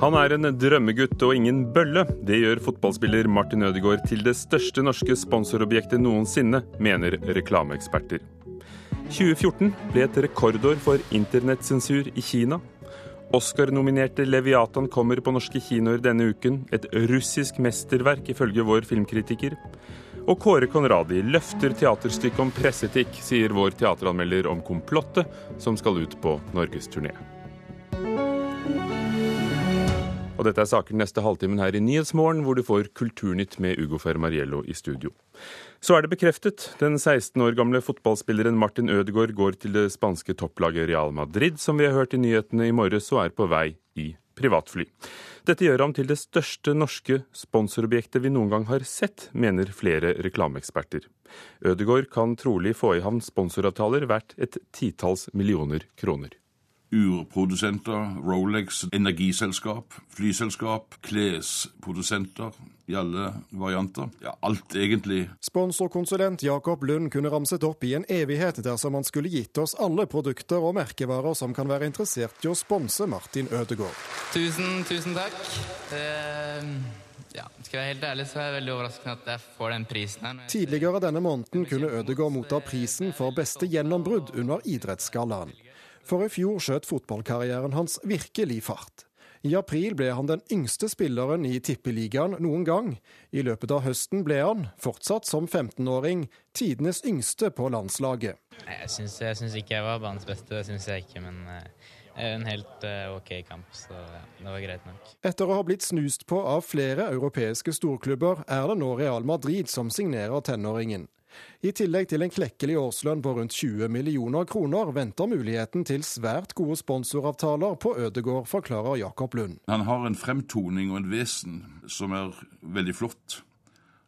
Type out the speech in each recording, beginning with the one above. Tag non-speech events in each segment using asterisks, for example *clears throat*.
Han er en drømmegutt og ingen bølle. Det gjør fotballspiller Martin Ødegaard til det største norske sponsorobjektet noensinne, mener reklameeksperter. 2014 ble et rekordår for internettsensur i Kina. Oscar-nominerte Leviatan kommer på norske kinoer denne uken. Et russisk mesterverk, ifølge vår filmkritiker. Og Kåre Conradi løfter teaterstykket om presseetikk, sier vår teateranmelder om Komplottet, som skal ut på norgesturné. Og dette er saken neste halvtimen her i Nyhetsmorgen, hvor du får Kulturnytt med Ugo Fermariello i studio. Så er det bekreftet. Den 16 år gamle fotballspilleren Martin Ødegaard går til det spanske topplaget Real Madrid, som vi har hørt i nyhetene i morges, og er på vei i privatfly. Dette gjør ham til det største norske sponsorobjektet vi noen gang har sett, mener flere reklameeksperter. Ødegaard kan trolig få i havn sponsoravtaler verdt et titalls millioner kroner urprodusenter, Rolex, energiselskap, flyselskap, klesprodusenter i alle varianter. Ja, alt egentlig. Sponsorkonsulent Jakob Lund kunne ramset opp i en evighet dersom han skulle gitt oss alle produkter og merkevarer som kan være interessert i å sponse Martin Ødegaard. Tusen, tusen takk. Uh... Ja, skal jeg være helt ærlig, så er jeg veldig overraskende at jeg får den prisen her. Tidligere denne måneden kunne Ødegaard motta prisen for beste gjennombrudd under Idrettsgallaen. For i fjor skjøt fotballkarrieren hans virkelig fart. I april ble han den yngste spilleren i Tippeligaen noen gang. I løpet av høsten ble han, fortsatt som 15-åring, tidenes yngste på landslaget. Jeg syns ikke jeg var banens beste, det syns jeg ikke. Men uh, en helt uh, OK kamp, så det var greit nok. Etter å ha blitt snust på av flere europeiske storklubber, er det nå Real Madrid som signerer tenåringen. I tillegg til en klekkelig årslønn på rundt 20 millioner kroner, venter muligheten til svært gode sponsoravtaler på Ødegård, forklarer Jakob Lund. Han har en fremtoning og en vesen som er veldig flott.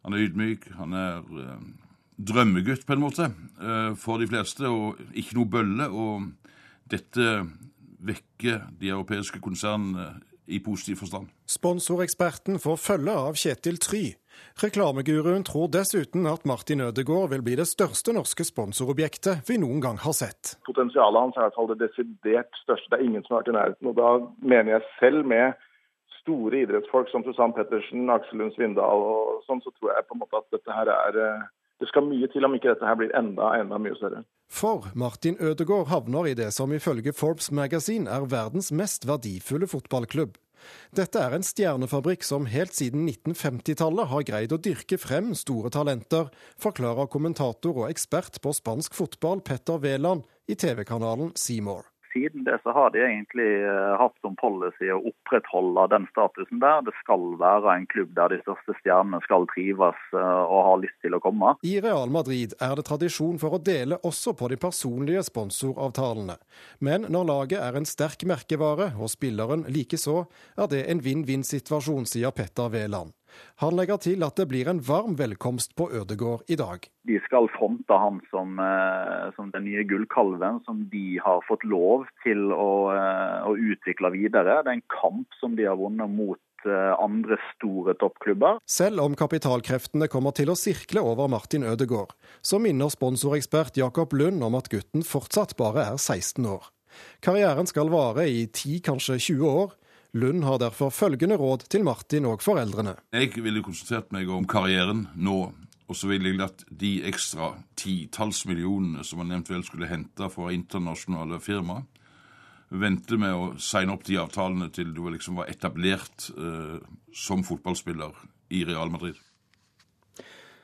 Han er ydmyk, han er eh, drømmegutt på en måte eh, for de fleste, og ikke noe bølle. Og dette vekker de europeiske konsernene i positiv forstand. Sponsoreksperten får følge av Kjetil Try. Reklameguruen tror dessuten at Martin Ødegaard vil bli det største norske sponsorobjektet vi noen gang har sett. Potensialet hans er i hvert fall det desidert største. Det er ingen som har vært i nærheten. Og da mener jeg selv med store idrettsfolk som Susann Pettersen, Aksel Lund Svindal og sånn, så tror jeg på en måte at dette her er eh, det skal mye til om ikke dette her blir enda, enda mye større. For Martin Ødegaard havner i det som ifølge Forbes Magazine er verdens mest verdifulle fotballklubb. Dette er en stjernefabrikk som helt siden 1950-tallet har greid å dyrke frem store talenter, forklarer kommentator og ekspert på spansk fotball Petter Wæland i TV-kanalen Seymour siden det så har de egentlig eh, hatt som policy å opprettholde den statusen der. Det skal være en klubb der de største stjernene skal trives eh, og ha lyst til å komme. I Real Madrid er det tradisjon for å dele også på de personlige sponsoravtalene. Men når laget er en sterk merkevare, og spilleren likeså, er det en vinn-vinn-situasjon, sier Petter Wæland. Han legger til at det blir en varm velkomst på Ødegård i dag. De skal fronte han som, eh, som den nye gullkalven som de har fått lov til å, eh, å, utvikle videre. Det er en kamp som de har vunnet mot eh, andre store toppklubber. Selv om kapitalkreftene kommer til å sirkle over Martin Ødegård, så minner sponsorekspert Jakob Lund om at gutten fortsatt bare er 16 år. Karrieren skal vare i 10, kanskje 20 år, Lund har derfor følgende råd til Martin og foreldrene. Jeg ville konsentrert meg om karrieren nå. Og så ville jeg latt de ekstra titalls millionene som man eventuelt skulle hente fra internasjonale firmaer, vente med å signe opp de avtalene til du liksom var etablert eh, som fotballspiller i Real Madrid.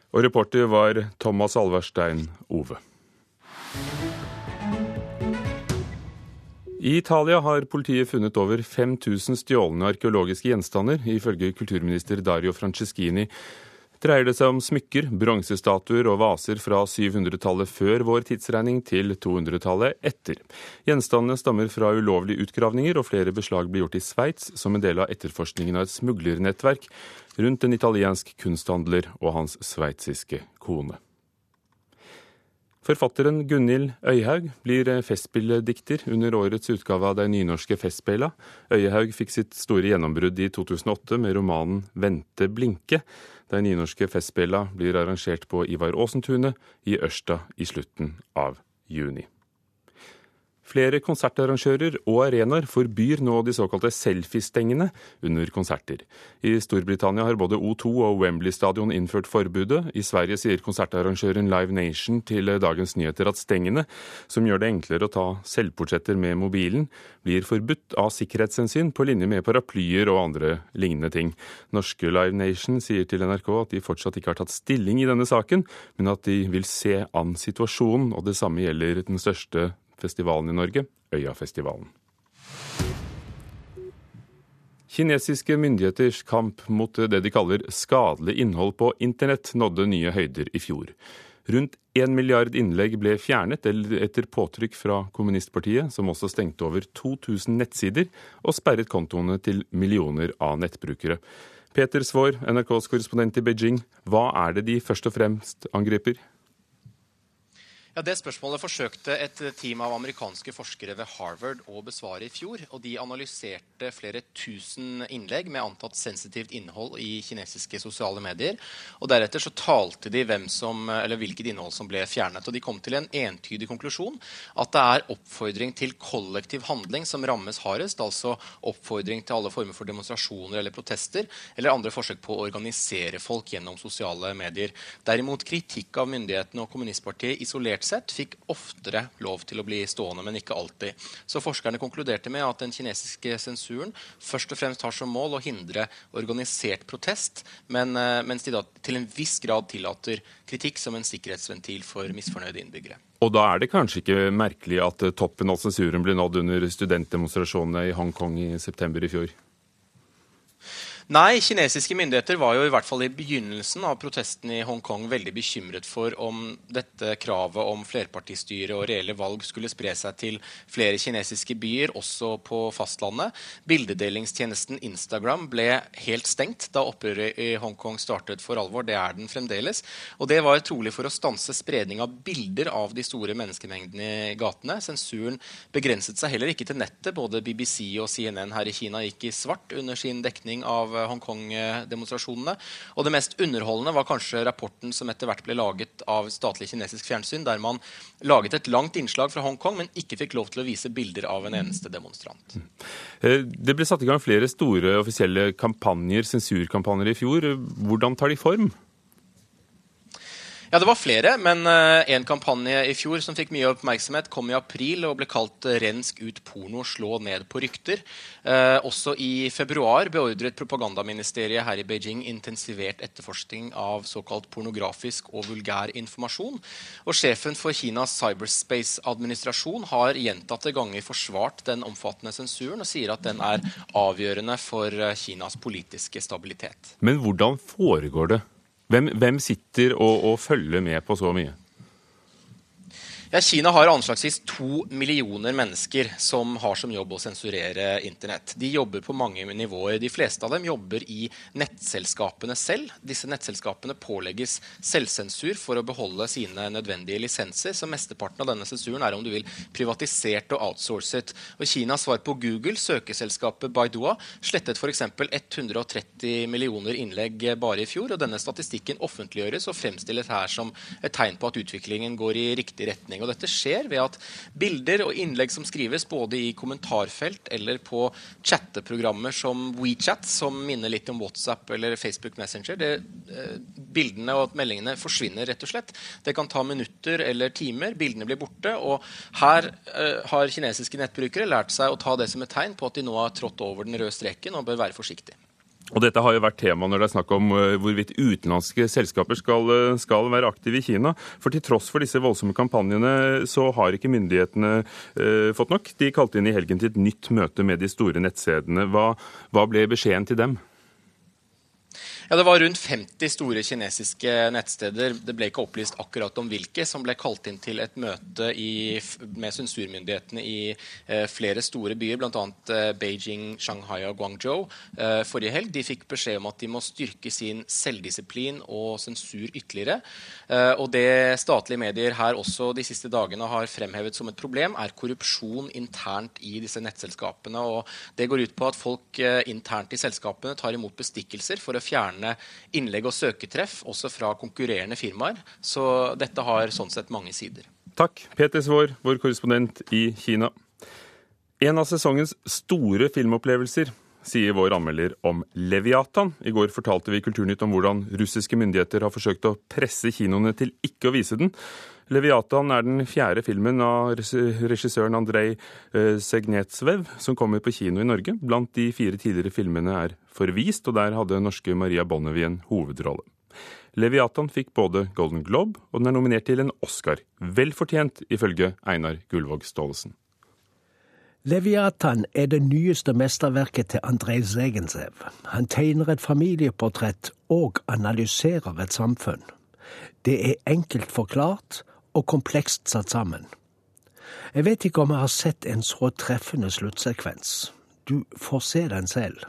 Og reporter var Thomas Alverstein Ove. I Italia har politiet funnet over 5000 stjålne arkeologiske gjenstander. Ifølge kulturminister Dario Franceschini dreier det seg om smykker, bronsestatuer og vaser fra 700-tallet før vår tidsregning til 200-tallet etter. Gjenstandene stammer fra ulovlige utgravninger, og flere beslag blir gjort i Sveits som en del av etterforskningen av et smuglernettverk rundt en italiensk kunsthandler og hans sveitsiske kone. Forfatteren Gunhild Øyhaug blir festspilledikter under årets utgave av De nynorske festspela. Øyhaug fikk sitt store gjennombrudd i 2008 med romanen 'Vente blinke'. De nynorske festspela blir arrangert på Ivar Aasentunet i Ørsta i slutten av juni. Flere konsertarrangører og arenaer forbyr nå de såkalte selfiestengene under konserter. I Storbritannia har både O2 og Wembley stadion innført forbudet. I Sverige sier konsertarrangøren Live Nation til Dagens Nyheter at stengene, som gjør det enklere å ta selvportretter med mobilen, blir forbudt av sikkerhetshensyn, på linje med paraplyer og andre lignende ting. Norske Live Nation sier til NRK at de fortsatt ikke har tatt stilling i denne saken, men at de vil se an situasjonen, og det samme gjelder den største festivalen i Norge, Øyafestivalen. Kinesiske myndigheters kamp mot det de kaller skadelig innhold på internett, nådde nye høyder i fjor. Rundt én milliard innlegg ble fjernet etter påtrykk fra kommunistpartiet, som også stengte over 2000 nettsider og sperret kontoene til millioner av nettbrukere. Peter Svaar, NRKs korrespondent i Beijing, hva er det de først og fremst angriper? Ja, Det spørsmålet forsøkte et team av amerikanske forskere ved Harvard å besvare i fjor. og De analyserte flere tusen innlegg med antatt sensitivt innhold i kinesiske sosiale medier. og Deretter så talte de som, hvilket innhold som ble fjernet. og De kom til en entydig konklusjon. At det er oppfordring til kollektiv handling som rammes hardest. Altså oppfordring til alle former for demonstrasjoner eller protester. Eller andre forsøk på å organisere folk gjennom sosiale medier. Derimot kritikk av myndighetene og kommunistpartiet isolert isolert sett fikk oftere lov til å bli stående, men ikke alltid. Så forskerne konkluderte med at den kinesiske sensuren først og fremst har som mål å hindre organisert protest, men, eh, mens de da til en viss grad tillater kritikk som en sikkerhetsventil for misfornøyde innbyggere. Og da er det kanskje ikke merkelig at toppen av sensuren ble nådd under studentdemonstrasjonene i Hongkong i september i fjor? Nei, kinesiske myndigheter var jo i hvert fall i begynnelsen av protesten i Hongkong veldig bekymret for om dette kravet om flerpartistyre og reelle valg skulle spre seg til flere kinesiske byer, også på fastlandet. Bildedelingstjenesten Instagram ble helt stengt da opprøret i Hongkong startet for alvor. Det er den fremdeles. Og det var trolig for å stanse spredning av bilder av de store menneskemengdene i gatene. Sensuren begrenset seg heller ikke til nettet. Både BBC og CNN her i Kina gikk i svart under sin dekning av Hongkong-demonstrasjonene. Og det mest underholdende var kanskje rapporten som etter hvert ble laget av statlig kinesisk fjernsyn, der man laget et langt innslag fra Hongkong, men ikke fikk lov til å vise bilder av en eneste demonstrant. Eh, det ble satt i gang flere store offisielle kampanjer, sensurkampanjer i fjor. Hvordan tar de form? Ja, det var flere, men uh, en kampanje i fjor som fikk mye oppmerksomhet, kom i april og ble kalt 'Rensk ut porno, slå ned på rykter'. Eh, også i februar beordret propagandaministeriet her i Beijing intensivert etterforskning av såkalt pornografisk og vulgær informasjon. Og sjefen for Kinas cyberspace-administrasjon har gjentatte ganger forsvart den omfattende sensuren og sier at den er avgjørende for Kinas politiske stabilitet. Men hvordan foregår det? Hvem, hvem sitter og, og følger med på så mye? Ja, Kina har anslagsvis to millioner mennesker som har som jobb å sensurere Internett. De jobber på mange nivåer. De fleste av dem jobber i nettselskapene selv. Disse nettselskapene pålegges selvsensur for å beholde sine nødvendige lisenser. Så mesteparten av denne sensuren er om du vil privatisert og outsourcet. Og Kinas svar på Google, søkeselskapet Baidua, slettet f.eks. 130 millioner innlegg bare i fjor. og Denne statistikken offentliggjøres og fremstilles her som et tegn på at utviklingen går i riktig retning retning. Og dette skjer ved at bilder og innlegg som skrives både i kommentarfelt eller på chatteprogrammer som WeChat, som minner litt om WhatsApp eller Facebook Messenger, det, eh, bildene og meldingene forsvinner rett og slett. Det kan ta minutter eller timer. Bildene blir borte. Og her eh, har kinesiske nettbrukere lært seg å ta det som et tegn på at de nå har trådt over den røde streken og bør være forsiktige. Og Dette har jo vært tema når det er snakk om eh, hvorvidt utenlandske selskaper skal, eh, skal, være aktive i Kina. For til tross for disse voldsomme kampanjene så har ikke myndighetene eh, fått nok. De kalte inn i helgen til et nytt møte med de store nettstedene. Hva, hva ble beskjeden til dem? Ja, Det var rundt 50 store kinesiske nettsteder, det ble ikke opplyst akkurat om hvilke, som ble kalt inn til et møte i, med sensurmyndighetene i eh, flere store byer, bl.a. Eh, Beijing, Shanghai og Guangzhou eh, forrige helg. De fikk beskjed om at de må styrke sin selvdisiplin og sensur ytterligere. Eh, og det statlige medier her også de siste dagene har fremhevet som et problem, er korrupsjon internt i disse nettselskapene. og Det går ut på at folk eh, internt i selskapene tar imot bestikkelser for å fjerne fjerne innlegg og søketreff også fra konkurrerende firmaer. Så dette har sånn sett mange sider. Takk, Peter Svår, vår korrespondent i Kina. En av sesongens store filmopplevelser, sier vår anmelder om Leviatan. I går fortalte vi Kulturnytt om hvordan russiske myndigheter har forsøkt å presse kinoene til ikke å vise den. Leviatan er den fjerde filmen av regissøren Andrej eh, Segnetsvev som kommer på kino i Norge. Blant de fire tidligere filmene er forvist, og der hadde norske Maria Bonnevie en hovedrolle. Leviatan fikk både Golden Globe og den er nominert til en Oscar. Vel fortjent, ifølge Einar Gullvåg Staalesen. Leviatan er det nyeste mesterverket til Andrej Zegentsev. Han tegner et familieportrett og analyserer et samfunn. Det er enkelt forklart og komplekst satt sammen. Jeg vet ikke om jeg har sett en så treffende sluttsekvens. Du får se den selv.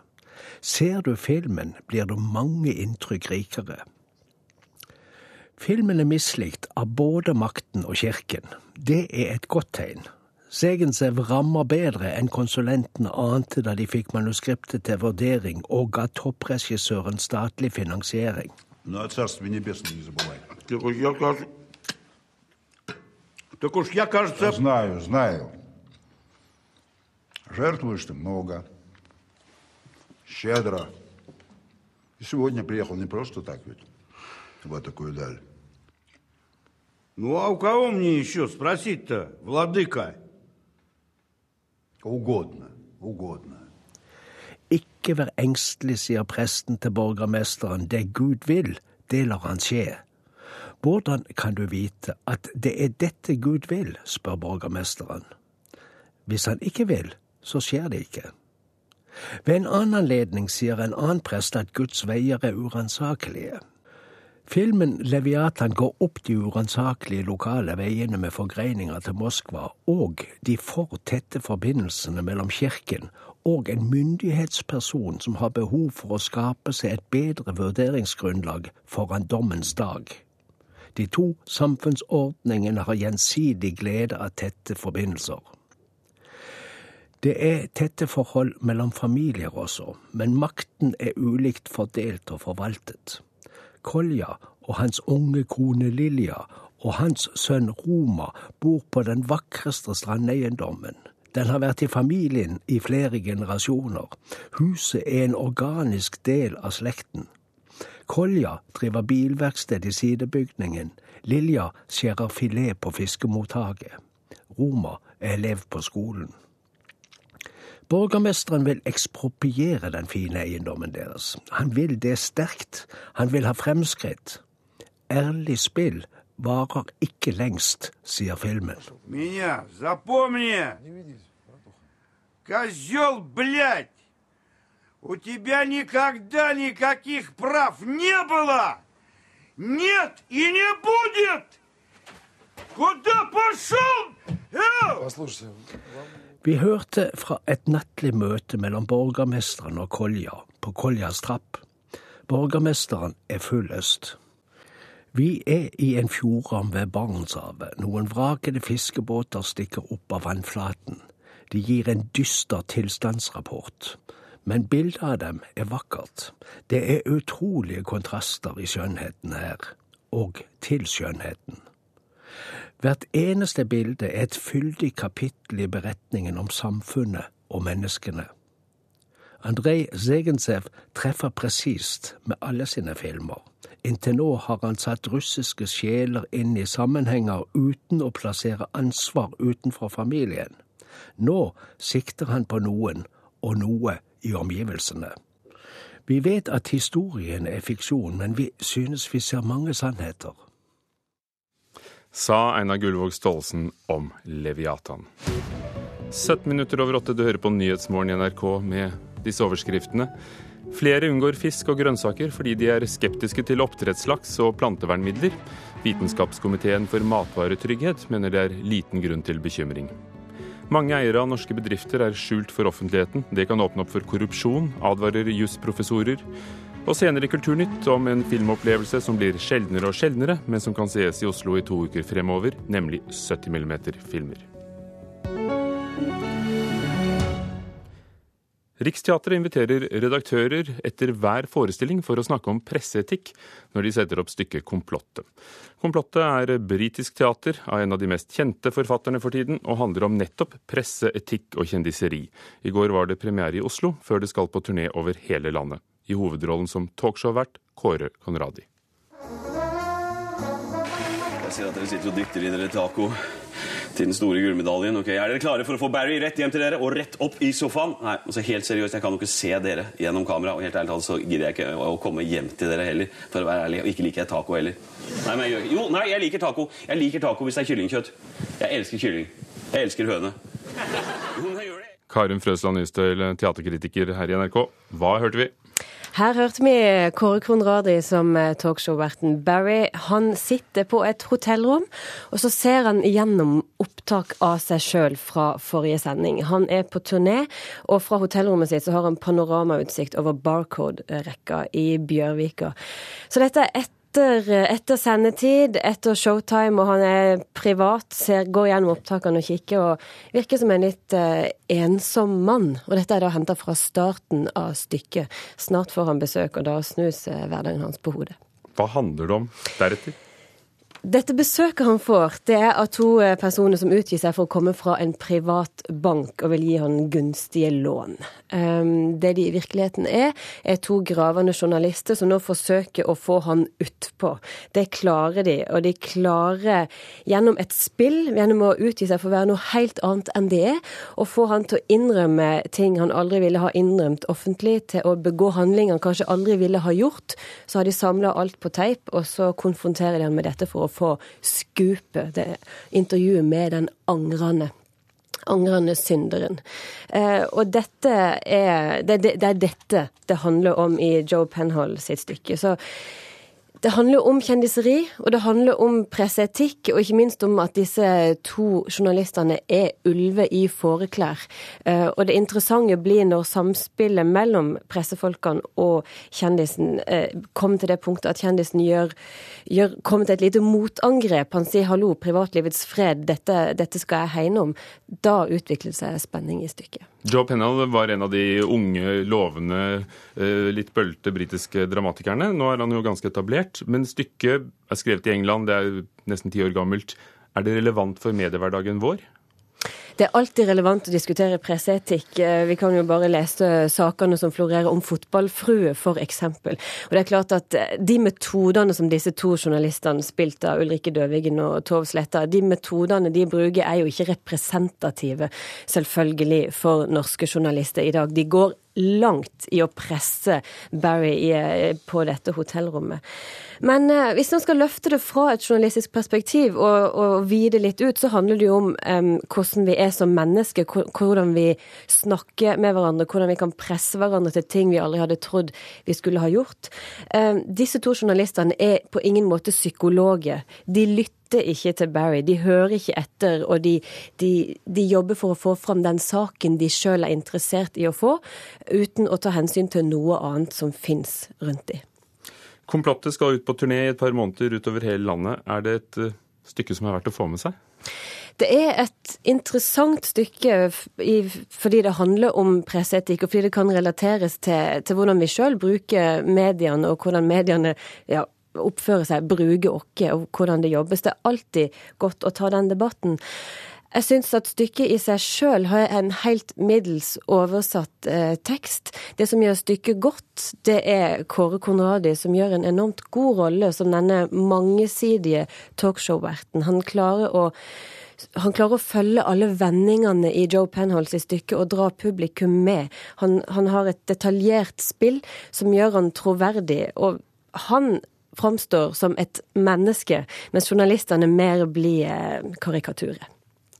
Ser du filmen, blir du mange inntrykk rikere. Filmen er mislikt av både makten og kirken. Det er et godt tegn. Segensev rammer bedre enn konsulenten ante da de fikk manuskriptet til vurdering og ga toppregissøren statlig finansiering. Так уж я, кажется... Знаю, знаю. Жертвуешь ты много. Щедро. И сегодня приехал не просто так ведь, в такую даль. Ну, а у кого мне еще спросить-то, владыка? Угодно, угодно. Ikke vær engstelig, sier presten til borgermesteren. Det Gud vil, det lar han skje. Hvordan kan du vite at det er dette Gud vil, spør borgermesteren. Hvis han ikke vil, så skjer det ikke. Ved en annen anledning sier en annen prest at Guds veier er uransakelige. Filmen Leviatan går opp de uransakelige lokale veiene med forgreininger til Moskva og de for tette forbindelsene mellom kirken og en myndighetsperson som har behov for å skape seg et bedre vurderingsgrunnlag foran dommens dag. De to samfunnsordningene har gjensidig glede av tette forbindelser. Det er tette forhold mellom familier også, men makten er ulikt fordelt og forvaltet. Kolja og hans unge kone Lilja og hans sønn Roma bor på den vakreste strandeiendommen. Den har vært i familien i flere generasjoner. Huset er en organisk del av slekten. Kolja driver bilverksted i sidebygningen. Lilja skjærer filet på fiskemottaket. Roma er elev på skolen. Borgermesteren vil ekspropriere den fine eiendommen deres. Han vil det sterkt. Han vil ha fremskritt. Ærlig spill varer ikke lengst, sier filmen. Меня, запомни! Козел, блядь! У тебя никогда никаких прав не было! Нет и не будет! Куда пошел? Послушайте, vi hørte fra et nattlig møte mellom borgermesteren og Kolja på Koljas trapp. Borgermesteren er full øst. Vi er i en fjordarm ved Barentshavet. Noen vrakede fiskebåter stikker opp av vannflaten. De gir en dyster tilstandsrapport. Men bildet av dem er vakkert. Det er utrolige kontraster i skjønnheten her. Og til skjønnheten. Hvert eneste bilde er et fyldig kapittel i beretningen om samfunnet og menneskene. Andrej Zegentsev treffer presist med alle sine filmer. Inntil nå har han satt russiske sjeler inn i sammenhenger uten å plassere ansvar utenfor familien. Nå sikter han på noen, og noe i omgivelsene. Vi vet at historien er fiksjon, men vi synes vi ser mange sannheter sa Einar Gullvåg Staalesen om Leviatan. 17 minutter over åtte, du hører på Nyhetsmorgen i NRK med disse overskriftene. Flere unngår fisk og grønnsaker fordi de er skeptiske til oppdrettslaks og plantevernmidler. Vitenskapskomiteen for matvaretrygghet mener det er liten grunn til bekymring. Mange eiere av norske bedrifter er skjult for offentligheten. Det kan åpne opp for korrupsjon, advarer jusprofessorer. Og senere i Kulturnytt om en filmopplevelse som blir sjeldnere og sjeldnere, men som kan sees i Oslo i to uker fremover, nemlig 70 mm-filmer. Riksteatret inviterer redaktører etter hver forestilling for å snakke om presseetikk når de setter opp stykket Komplottet. Komplottet er britisk teater av en av de mest kjente forfatterne for tiden, og handler om nettopp presse, etikk og kjendiseri. I går var det premiere i Oslo, før det skal på turné over hele landet. I hovedrollen som talkshow-vert Kåre Conradi. Jeg ser at dere sitter og dytter i dere taco til den store gullmedaljen. Ok, Er dere klare for å få Barry rett hjem til dere og rett opp i sofaen? Nei, altså helt seriøst, Jeg kan jo ikke se dere gjennom kamera, og helt ærlig talt så gidder jeg ikke å komme hjem til dere heller. for å være ærlig, Og ikke liker jeg taco heller. Nei, men jeg gjør, Jo, nei, jeg liker taco. Jeg liker taco hvis det er kyllingkjøtt. Jeg elsker kylling. Jeg elsker høne. Karin Frøsland Nystøyl, teaterkritiker her i NRK. Hva hørte vi? Her hørte vi Kåre Kronradi som eh, talkshow-verten Barry. Han sitter på et hotellrom, og så ser han gjennom opptak av seg sjøl fra forrige sending. Han er på turné, og fra hotellrommet sitt så har han panoramautsikt over Barcode-rekka i Bjørvika. Så dette er ett etter, etter, sendetid, etter showtime, og han er privat, ser, går gjennom opptakene og kikker, og virker som en litt uh, ensom mann. Og dette er da henta fra starten av stykket. Snart får han besøk, og da snus uh, hverdagen hans på hodet. Hva handler det om deretter? Dette besøket han får, det er av to eh, personer som utgir seg for å komme fra en privat bank og vil gi han gunstige lån. Ehm, det de i virkeligheten er, er to gravende journalister som nå forsøker å få han utpå. Det klarer de, og de klarer gjennom et spill, gjennom å utgi seg for å være noe helt annet enn det er, å få han til å innrømme ting han aldri ville ha innrømt offentlig, til å begå handlinger han kanskje aldri ville ha gjort. Så har de samla alt på teip, og så konfronterer de han med dette for å få skupe det intervjuet med den angrende angrende synderen. Eh, og dette er det, det, det, er dette det handler om i Joe Penhall sitt stykke. Så det handler om kjendiseri, og det handler om presseetikk, og ikke minst om at disse to journalistene er ulver i fåreklær. Eh, og det interessante blir når samspillet mellom pressefolkene og kjendisen eh, kommer til det punktet at kjendisen gjør, gjør, kommer til et lite motangrep. Han sier 'hallo, privatlivets fred, dette, dette skal jeg hegne om'. Da utvikler seg spenning i stykket. Joe Pennell var en av de unge, lovende, eh, litt bølte britiske dramatikerne. Nå er han jo ganske etablert, men stykket er skrevet i England, det er nesten ti år gammelt. Er det relevant for mediehverdagen vår? Det er alltid relevant å diskutere presseetikk. Eh, vi kan jo bare lese sakene som florerer om fotballfrue, f.eks. Og det er klart at eh, de metodene som disse to journalistene, spilt av Ulrikke Døvigen og Tov Sletta, de metodene de bruker er jo ikke representative, selvfølgelig, for norske journalister i dag. De går langt i å presse Barry i, på dette hotellrommet. Men eh, hvis man skal løfte det fra et journalistisk perspektiv og, og vide litt ut, så handler det jo om eh, hvordan vi er som mennesker, hvordan vi snakker med hverandre, hvordan vi kan presse hverandre til ting vi aldri hadde trodd vi skulle ha gjort. Eh, disse to journalistene er på ingen måte psykologer. De lytter lytter ikke til Barry, de hører ikke etter, og de, de, de jobber for å få fram den saken de sjøl er interessert i å få, uten å ta hensyn til noe annet som fins rundt dem. Komplottet skal ut på turné i et par måneder utover hele landet. Er det et uh, stykke som er verdt å få med seg? Det er et interessant stykke fordi det handler om presseetikk, og fordi det kan relateres til, til hvordan vi sjøl bruker mediene, og hvordan mediene ja, oppfører seg, bruke oss, og hvordan det jobbes. Det er alltid godt å ta den debatten. Jeg syns at stykket i seg sjøl har en helt middels oversatt eh, tekst. Det som gjør stykket godt, det er Kåre Konradi, som gjør en enormt god rolle som denne mangesidige talkshow-verten. Han klarer å han klarer å følge alle vendingene i Joe Penholds stykke og dra publikum med. Han, han har et detaljert spill som gjør han troverdig. Og han framstår som et menneske, mens journalistene mer blir eh, karikaturer.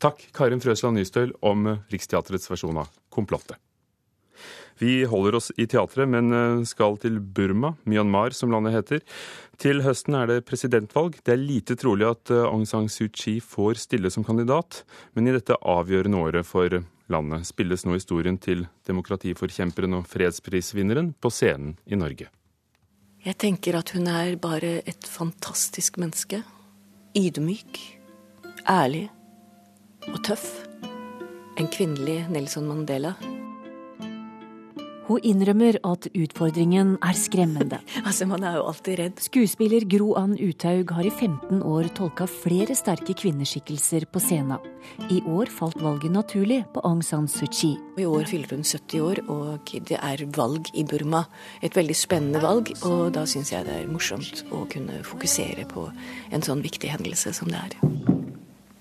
Takk, Karin Frøsland Nystøl, om Riksteatrets versjon av Komplottet. Vi holder oss i teatret, men eh, skal til Burma, Myanmar som landet heter. Til høsten er det presidentvalg. Det er lite trolig at eh, Aung San Suu Kyi får stille som kandidat, men i dette avgjørende året for landet spilles nå historien til demokratiforkjemperen og fredsprisvinneren på scenen i Norge. Jeg tenker at hun er bare et fantastisk menneske. Ydmyk, ærlig og tøff. En kvinnelig Nelson Mandela. Hun innrømmer at utfordringen er skremmende. *laughs* altså, man er jo alltid redd. Skuespiller Gro Ann Uthaug har i 15 år tolka flere sterke kvinneskikkelser på scenen. I år falt valget naturlig på Aung San Suu Kyi. I år fyller hun 70 år, og det er valg i Burma. Et veldig spennende valg, og da syns jeg det er morsomt å kunne fokusere på en sånn viktig hendelse som det er.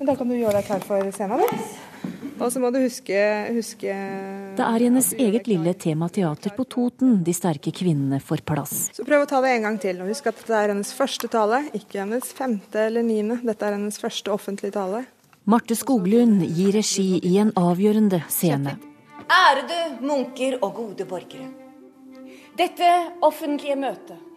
Da kan du gjøre deg klar for scenen. Og så må du huske, huske Det er hennes eget lille temateater på Toten de sterke kvinnene får plass. Så prøv å ta det en gang til. Og husk at dette er hennes første tale, ikke hennes femte eller niende. Dette er hennes første offentlige tale. Marte Skoglund gir regi i en avgjørende scene. Ærede munker og gode borgere. Dette offentlige møtet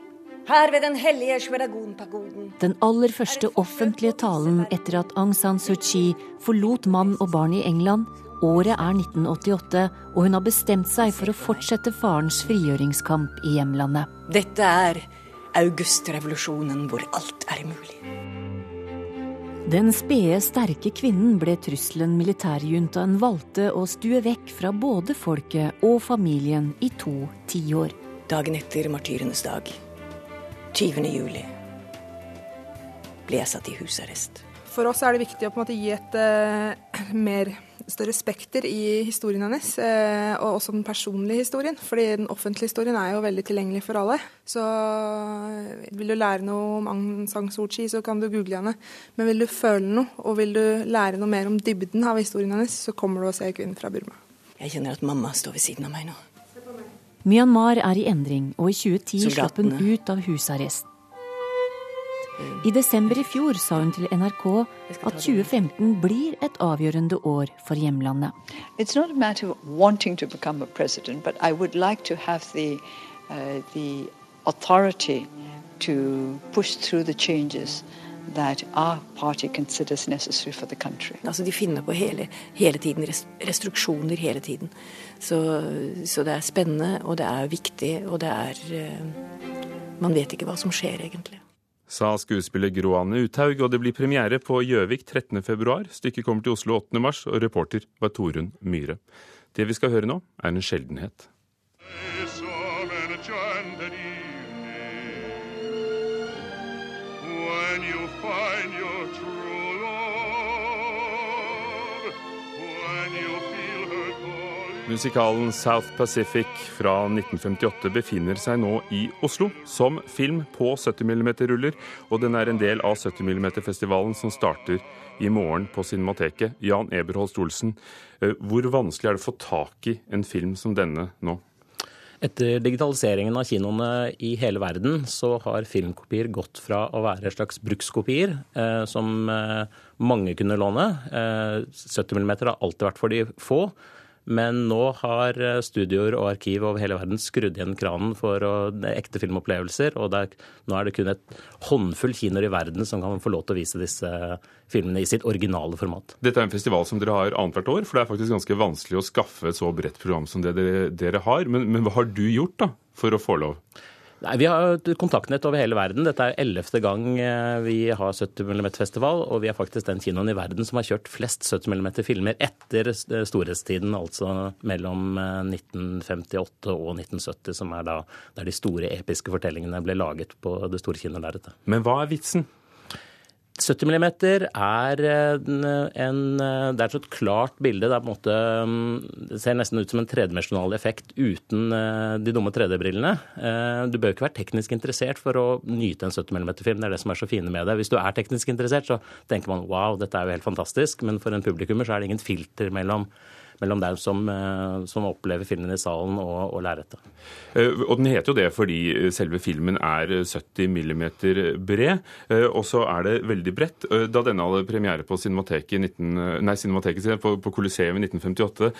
her ved den hellige Shweragon-pagoden. Den aller første offentlige talen etter at Aung San Suu Kyi forlot mann og barn i England. Året er 1988, og hun har bestemt seg for å fortsette farens frigjøringskamp i hjemlandet. Dette er augustrevolusjonen hvor alt er mulig. Den spede, sterke kvinnen ble trusselen militærjuntaen valgte å stue vekk fra både folket og familien i to tiår. Dagen etter martyrenes dag 20. juli ble jeg satt i husarrest. For oss er det viktig å måte gi et uh, *clears throat* mer større spekter i historien hennes, uh, og også den personlige historien. Fordi den offentlige historien er jo veldig tilgjengelig for alle. Så uh, vil du lære noe om Aung San Suu Kyi, så kan du google henne. Men vil du føle noe, og vil du lære noe mer om dybden av historien hennes, så kommer du å se kvinnen fra Burma. Jeg kjenner at mamma står ved siden av meg nå. Myanmar er i endring, og i 2010 slapp hun ut av husarrest. I desember i fjor sa hun til NRK at 2015 blir et avgjørende år for hjemlandet. It's not a matter of wanting to become a president, but I would like to have the, uh, the authority to push through the changes that our party considers necessary for the country. Altså De finner på hele, hele tiden restriksjoner hele tiden. Så, så, det er spennende, og det er viktig, og det er uh, Man vet ikke hva som skjer, egentlig. Sa skuespiller Gro Anne Uthaug, og det blir premiere på Gjøvik 13.2. Stykket kommer til Oslo 8.3, og reporter var Torunn Myhre. Det vi skal høre nå, er en sjeldenhet. Musikalen South Pacific fra 1958 befinner seg nå i Oslo som film på 70 mm-ruller, og den er en del av 70 mm-festivalen som starter i morgen på Cinemateket. Jan Eberholst Olsen, eh, hvor vanskelig er det å få tak i en film som denne nå? Etter digitaliseringen av kinoene i hele verden, så har filmkopier gått fra å være slags brukskopier eh, som eh, mange kunne låne. Eh, 70 mm har alltid vært for de få. Men nå har eh, studioer og arkiv over hele verden skrudd igjen kranen for å, ekte filmopplevelser. Og er, nå er det kun et håndfull kinoer i verden som kan få lov til å vise disse filmene i sitt originale format. Dette er en festival som dere har annethvert år, for det er faktisk ganske vanskelig å skaffe et så bredt program som det dere, dere har. Men, men hva har du gjort da for å få lov? Nei, Vi har kontaktnett over hele verden. Dette er ellevte gang eh, vi har 70 mm-festival. Og vi er faktisk den kinoen i verden som har kjørt flest 70 mm-filmer etter storhetstiden, altså mellom 1958 eh, og 1970, som er da der de store episke fortellingene ble laget på det store kinolerretet. Men hva er vitsen? 70 mm er en, en, det er et klart bilde. Det, måte, mm, det, ser nesten ut som en tredimensjonal effekt uten eh, de dumme 3D-brillene. Eh, du bør ikke være teknisk interessert for å nyte en 70 mm-film. Det er det som er så fine med det. Hvis du er teknisk interessert, så tenker man wow, dette er jo helt fantastisk. Men for en publikummer så er det ingen filter mellom mellom dem som, eh, som opplever filmen i salen og, og lerretet. Eh, og den heter jo det fordi selve filmen er 70 millimeter bred, eh, og så er det veldig bredt. Da denne hadde premiere på Cinemateket, 19, nei, Cinemateket på, på Coliseum i 1958,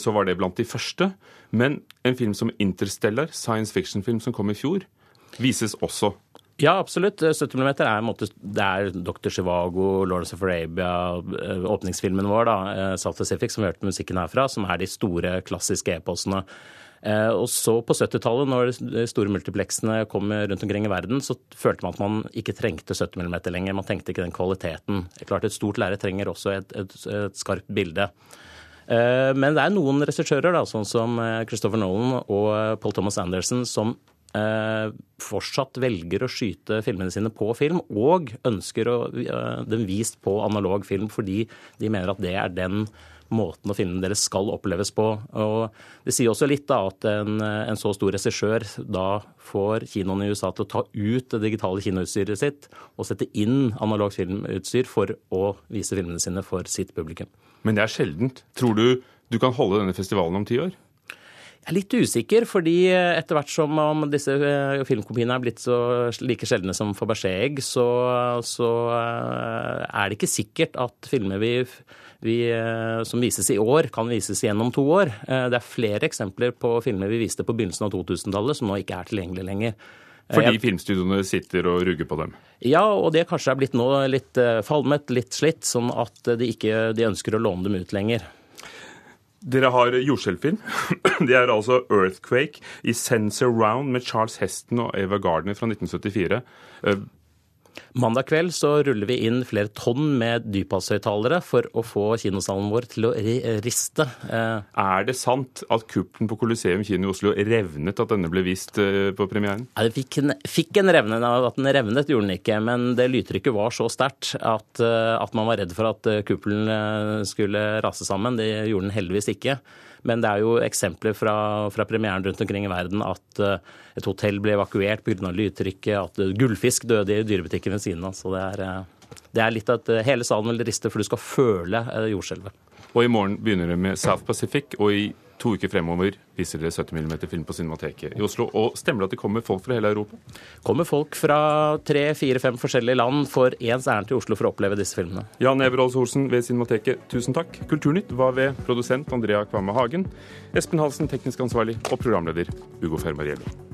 så var det blant de første. Men en film som Interstellar, science fiction-film som kom i fjor, vises også ja, absolutt. 70 mm er, en måte, det er Dr. Chivago, Lawrence of Arabia, eh, åpningsfilmen vår, da, eh, South Pacific, som vi hørte musikken herfra, som er de store, klassiske eposene. Eh, og så på 70-tallet, når de store multiplexene kom rundt omkring i verden, så følte man at man ikke trengte 70 mm lenger. Man tenkte ikke den kvaliteten. Klart Et stort lerret trenger også et, et, et skarpt bilde. Men det er noen regissører, sånn som Christopher Nolan og Paul Thomas Anderson, som fortsatt velger å skyte filmene sine på film, og ønsker å, den vist på analog film fordi de mener at det er den måten å filmene deres skal oppleves på. Og Det sier også litt da at en, en så stor regissør da får kinoene i USA til å ta ut det digitale kinoutstyret sitt og sette inn analogt filmutstyr for å vise filmene sine for sitt publikum. Men det er sjeldent. Tror du du kan holde denne festivalen om ti år? Jeg er litt usikker, fordi etter hvert som om disse eh, filmkopiene er blitt så like sjeldne som Fabergé-egg, så, så, eh, er det ikke sikkert at filmer vi vi, eh, som vises i år, kan vises igjen om to år. Eh, det er flere eksempler på filmer vi viste på begynnelsen av 2000-tallet som nå ikke er tilgjengelige lenger. Eh, Fordi filmstudioene sitter og ruger på dem? Ja, og det kanskje er blitt nå litt falmet, litt slitt, sånn at de ikke de ønsker å låne dem ut lenger. Dere har jordskjelvfilm. *clears throat* Det er altså 'Earthquake' i Sense Around med Charles Heston og Eva Gardner fra 1974. Mandag kveld så ruller vi inn flere tonn med dypasshøyttalere for å få kinosalen vår til å riste. Eh, er det sant at kuppen på Coliseum kino i Oslo revnet at denne ble vist eh, på premieren? Ja, det fikk en, fikk en revne, at den revnet gjorde den ikke, men det lydtrykket var så sterkt at, eh, at man var redd for at kuppelen skulle rase sammen. Det gjorde den heldigvis ikke. Men det er jo eksempler fra, fra premieren rundt omkring i verden at uh, et hotell ble evakuert pga. lydtrykket, at uh, gullfisk døde i dyrebutikken ved siden av. Så det er, uh, det er litt at hele salen vil riste, for du skal føle jordskjelvet. Og i morgen begynner det med South Pacific, og i to uker fremover viser dere 70 mm film på Cinemateket i Oslo. Og stemmer det at det kommer folk fra hele Europa? kommer folk fra tre, fire, fem forskjellige land for ens ærend til Oslo for å oppleve disse filmene. Jan Everholz Olsen ved Cinemateket, tusen takk. Kulturnytt var ved produsent Andrea Kvamme Hagen. Espen Halsen, teknisk ansvarlig, og programleder Ugo Fermariello.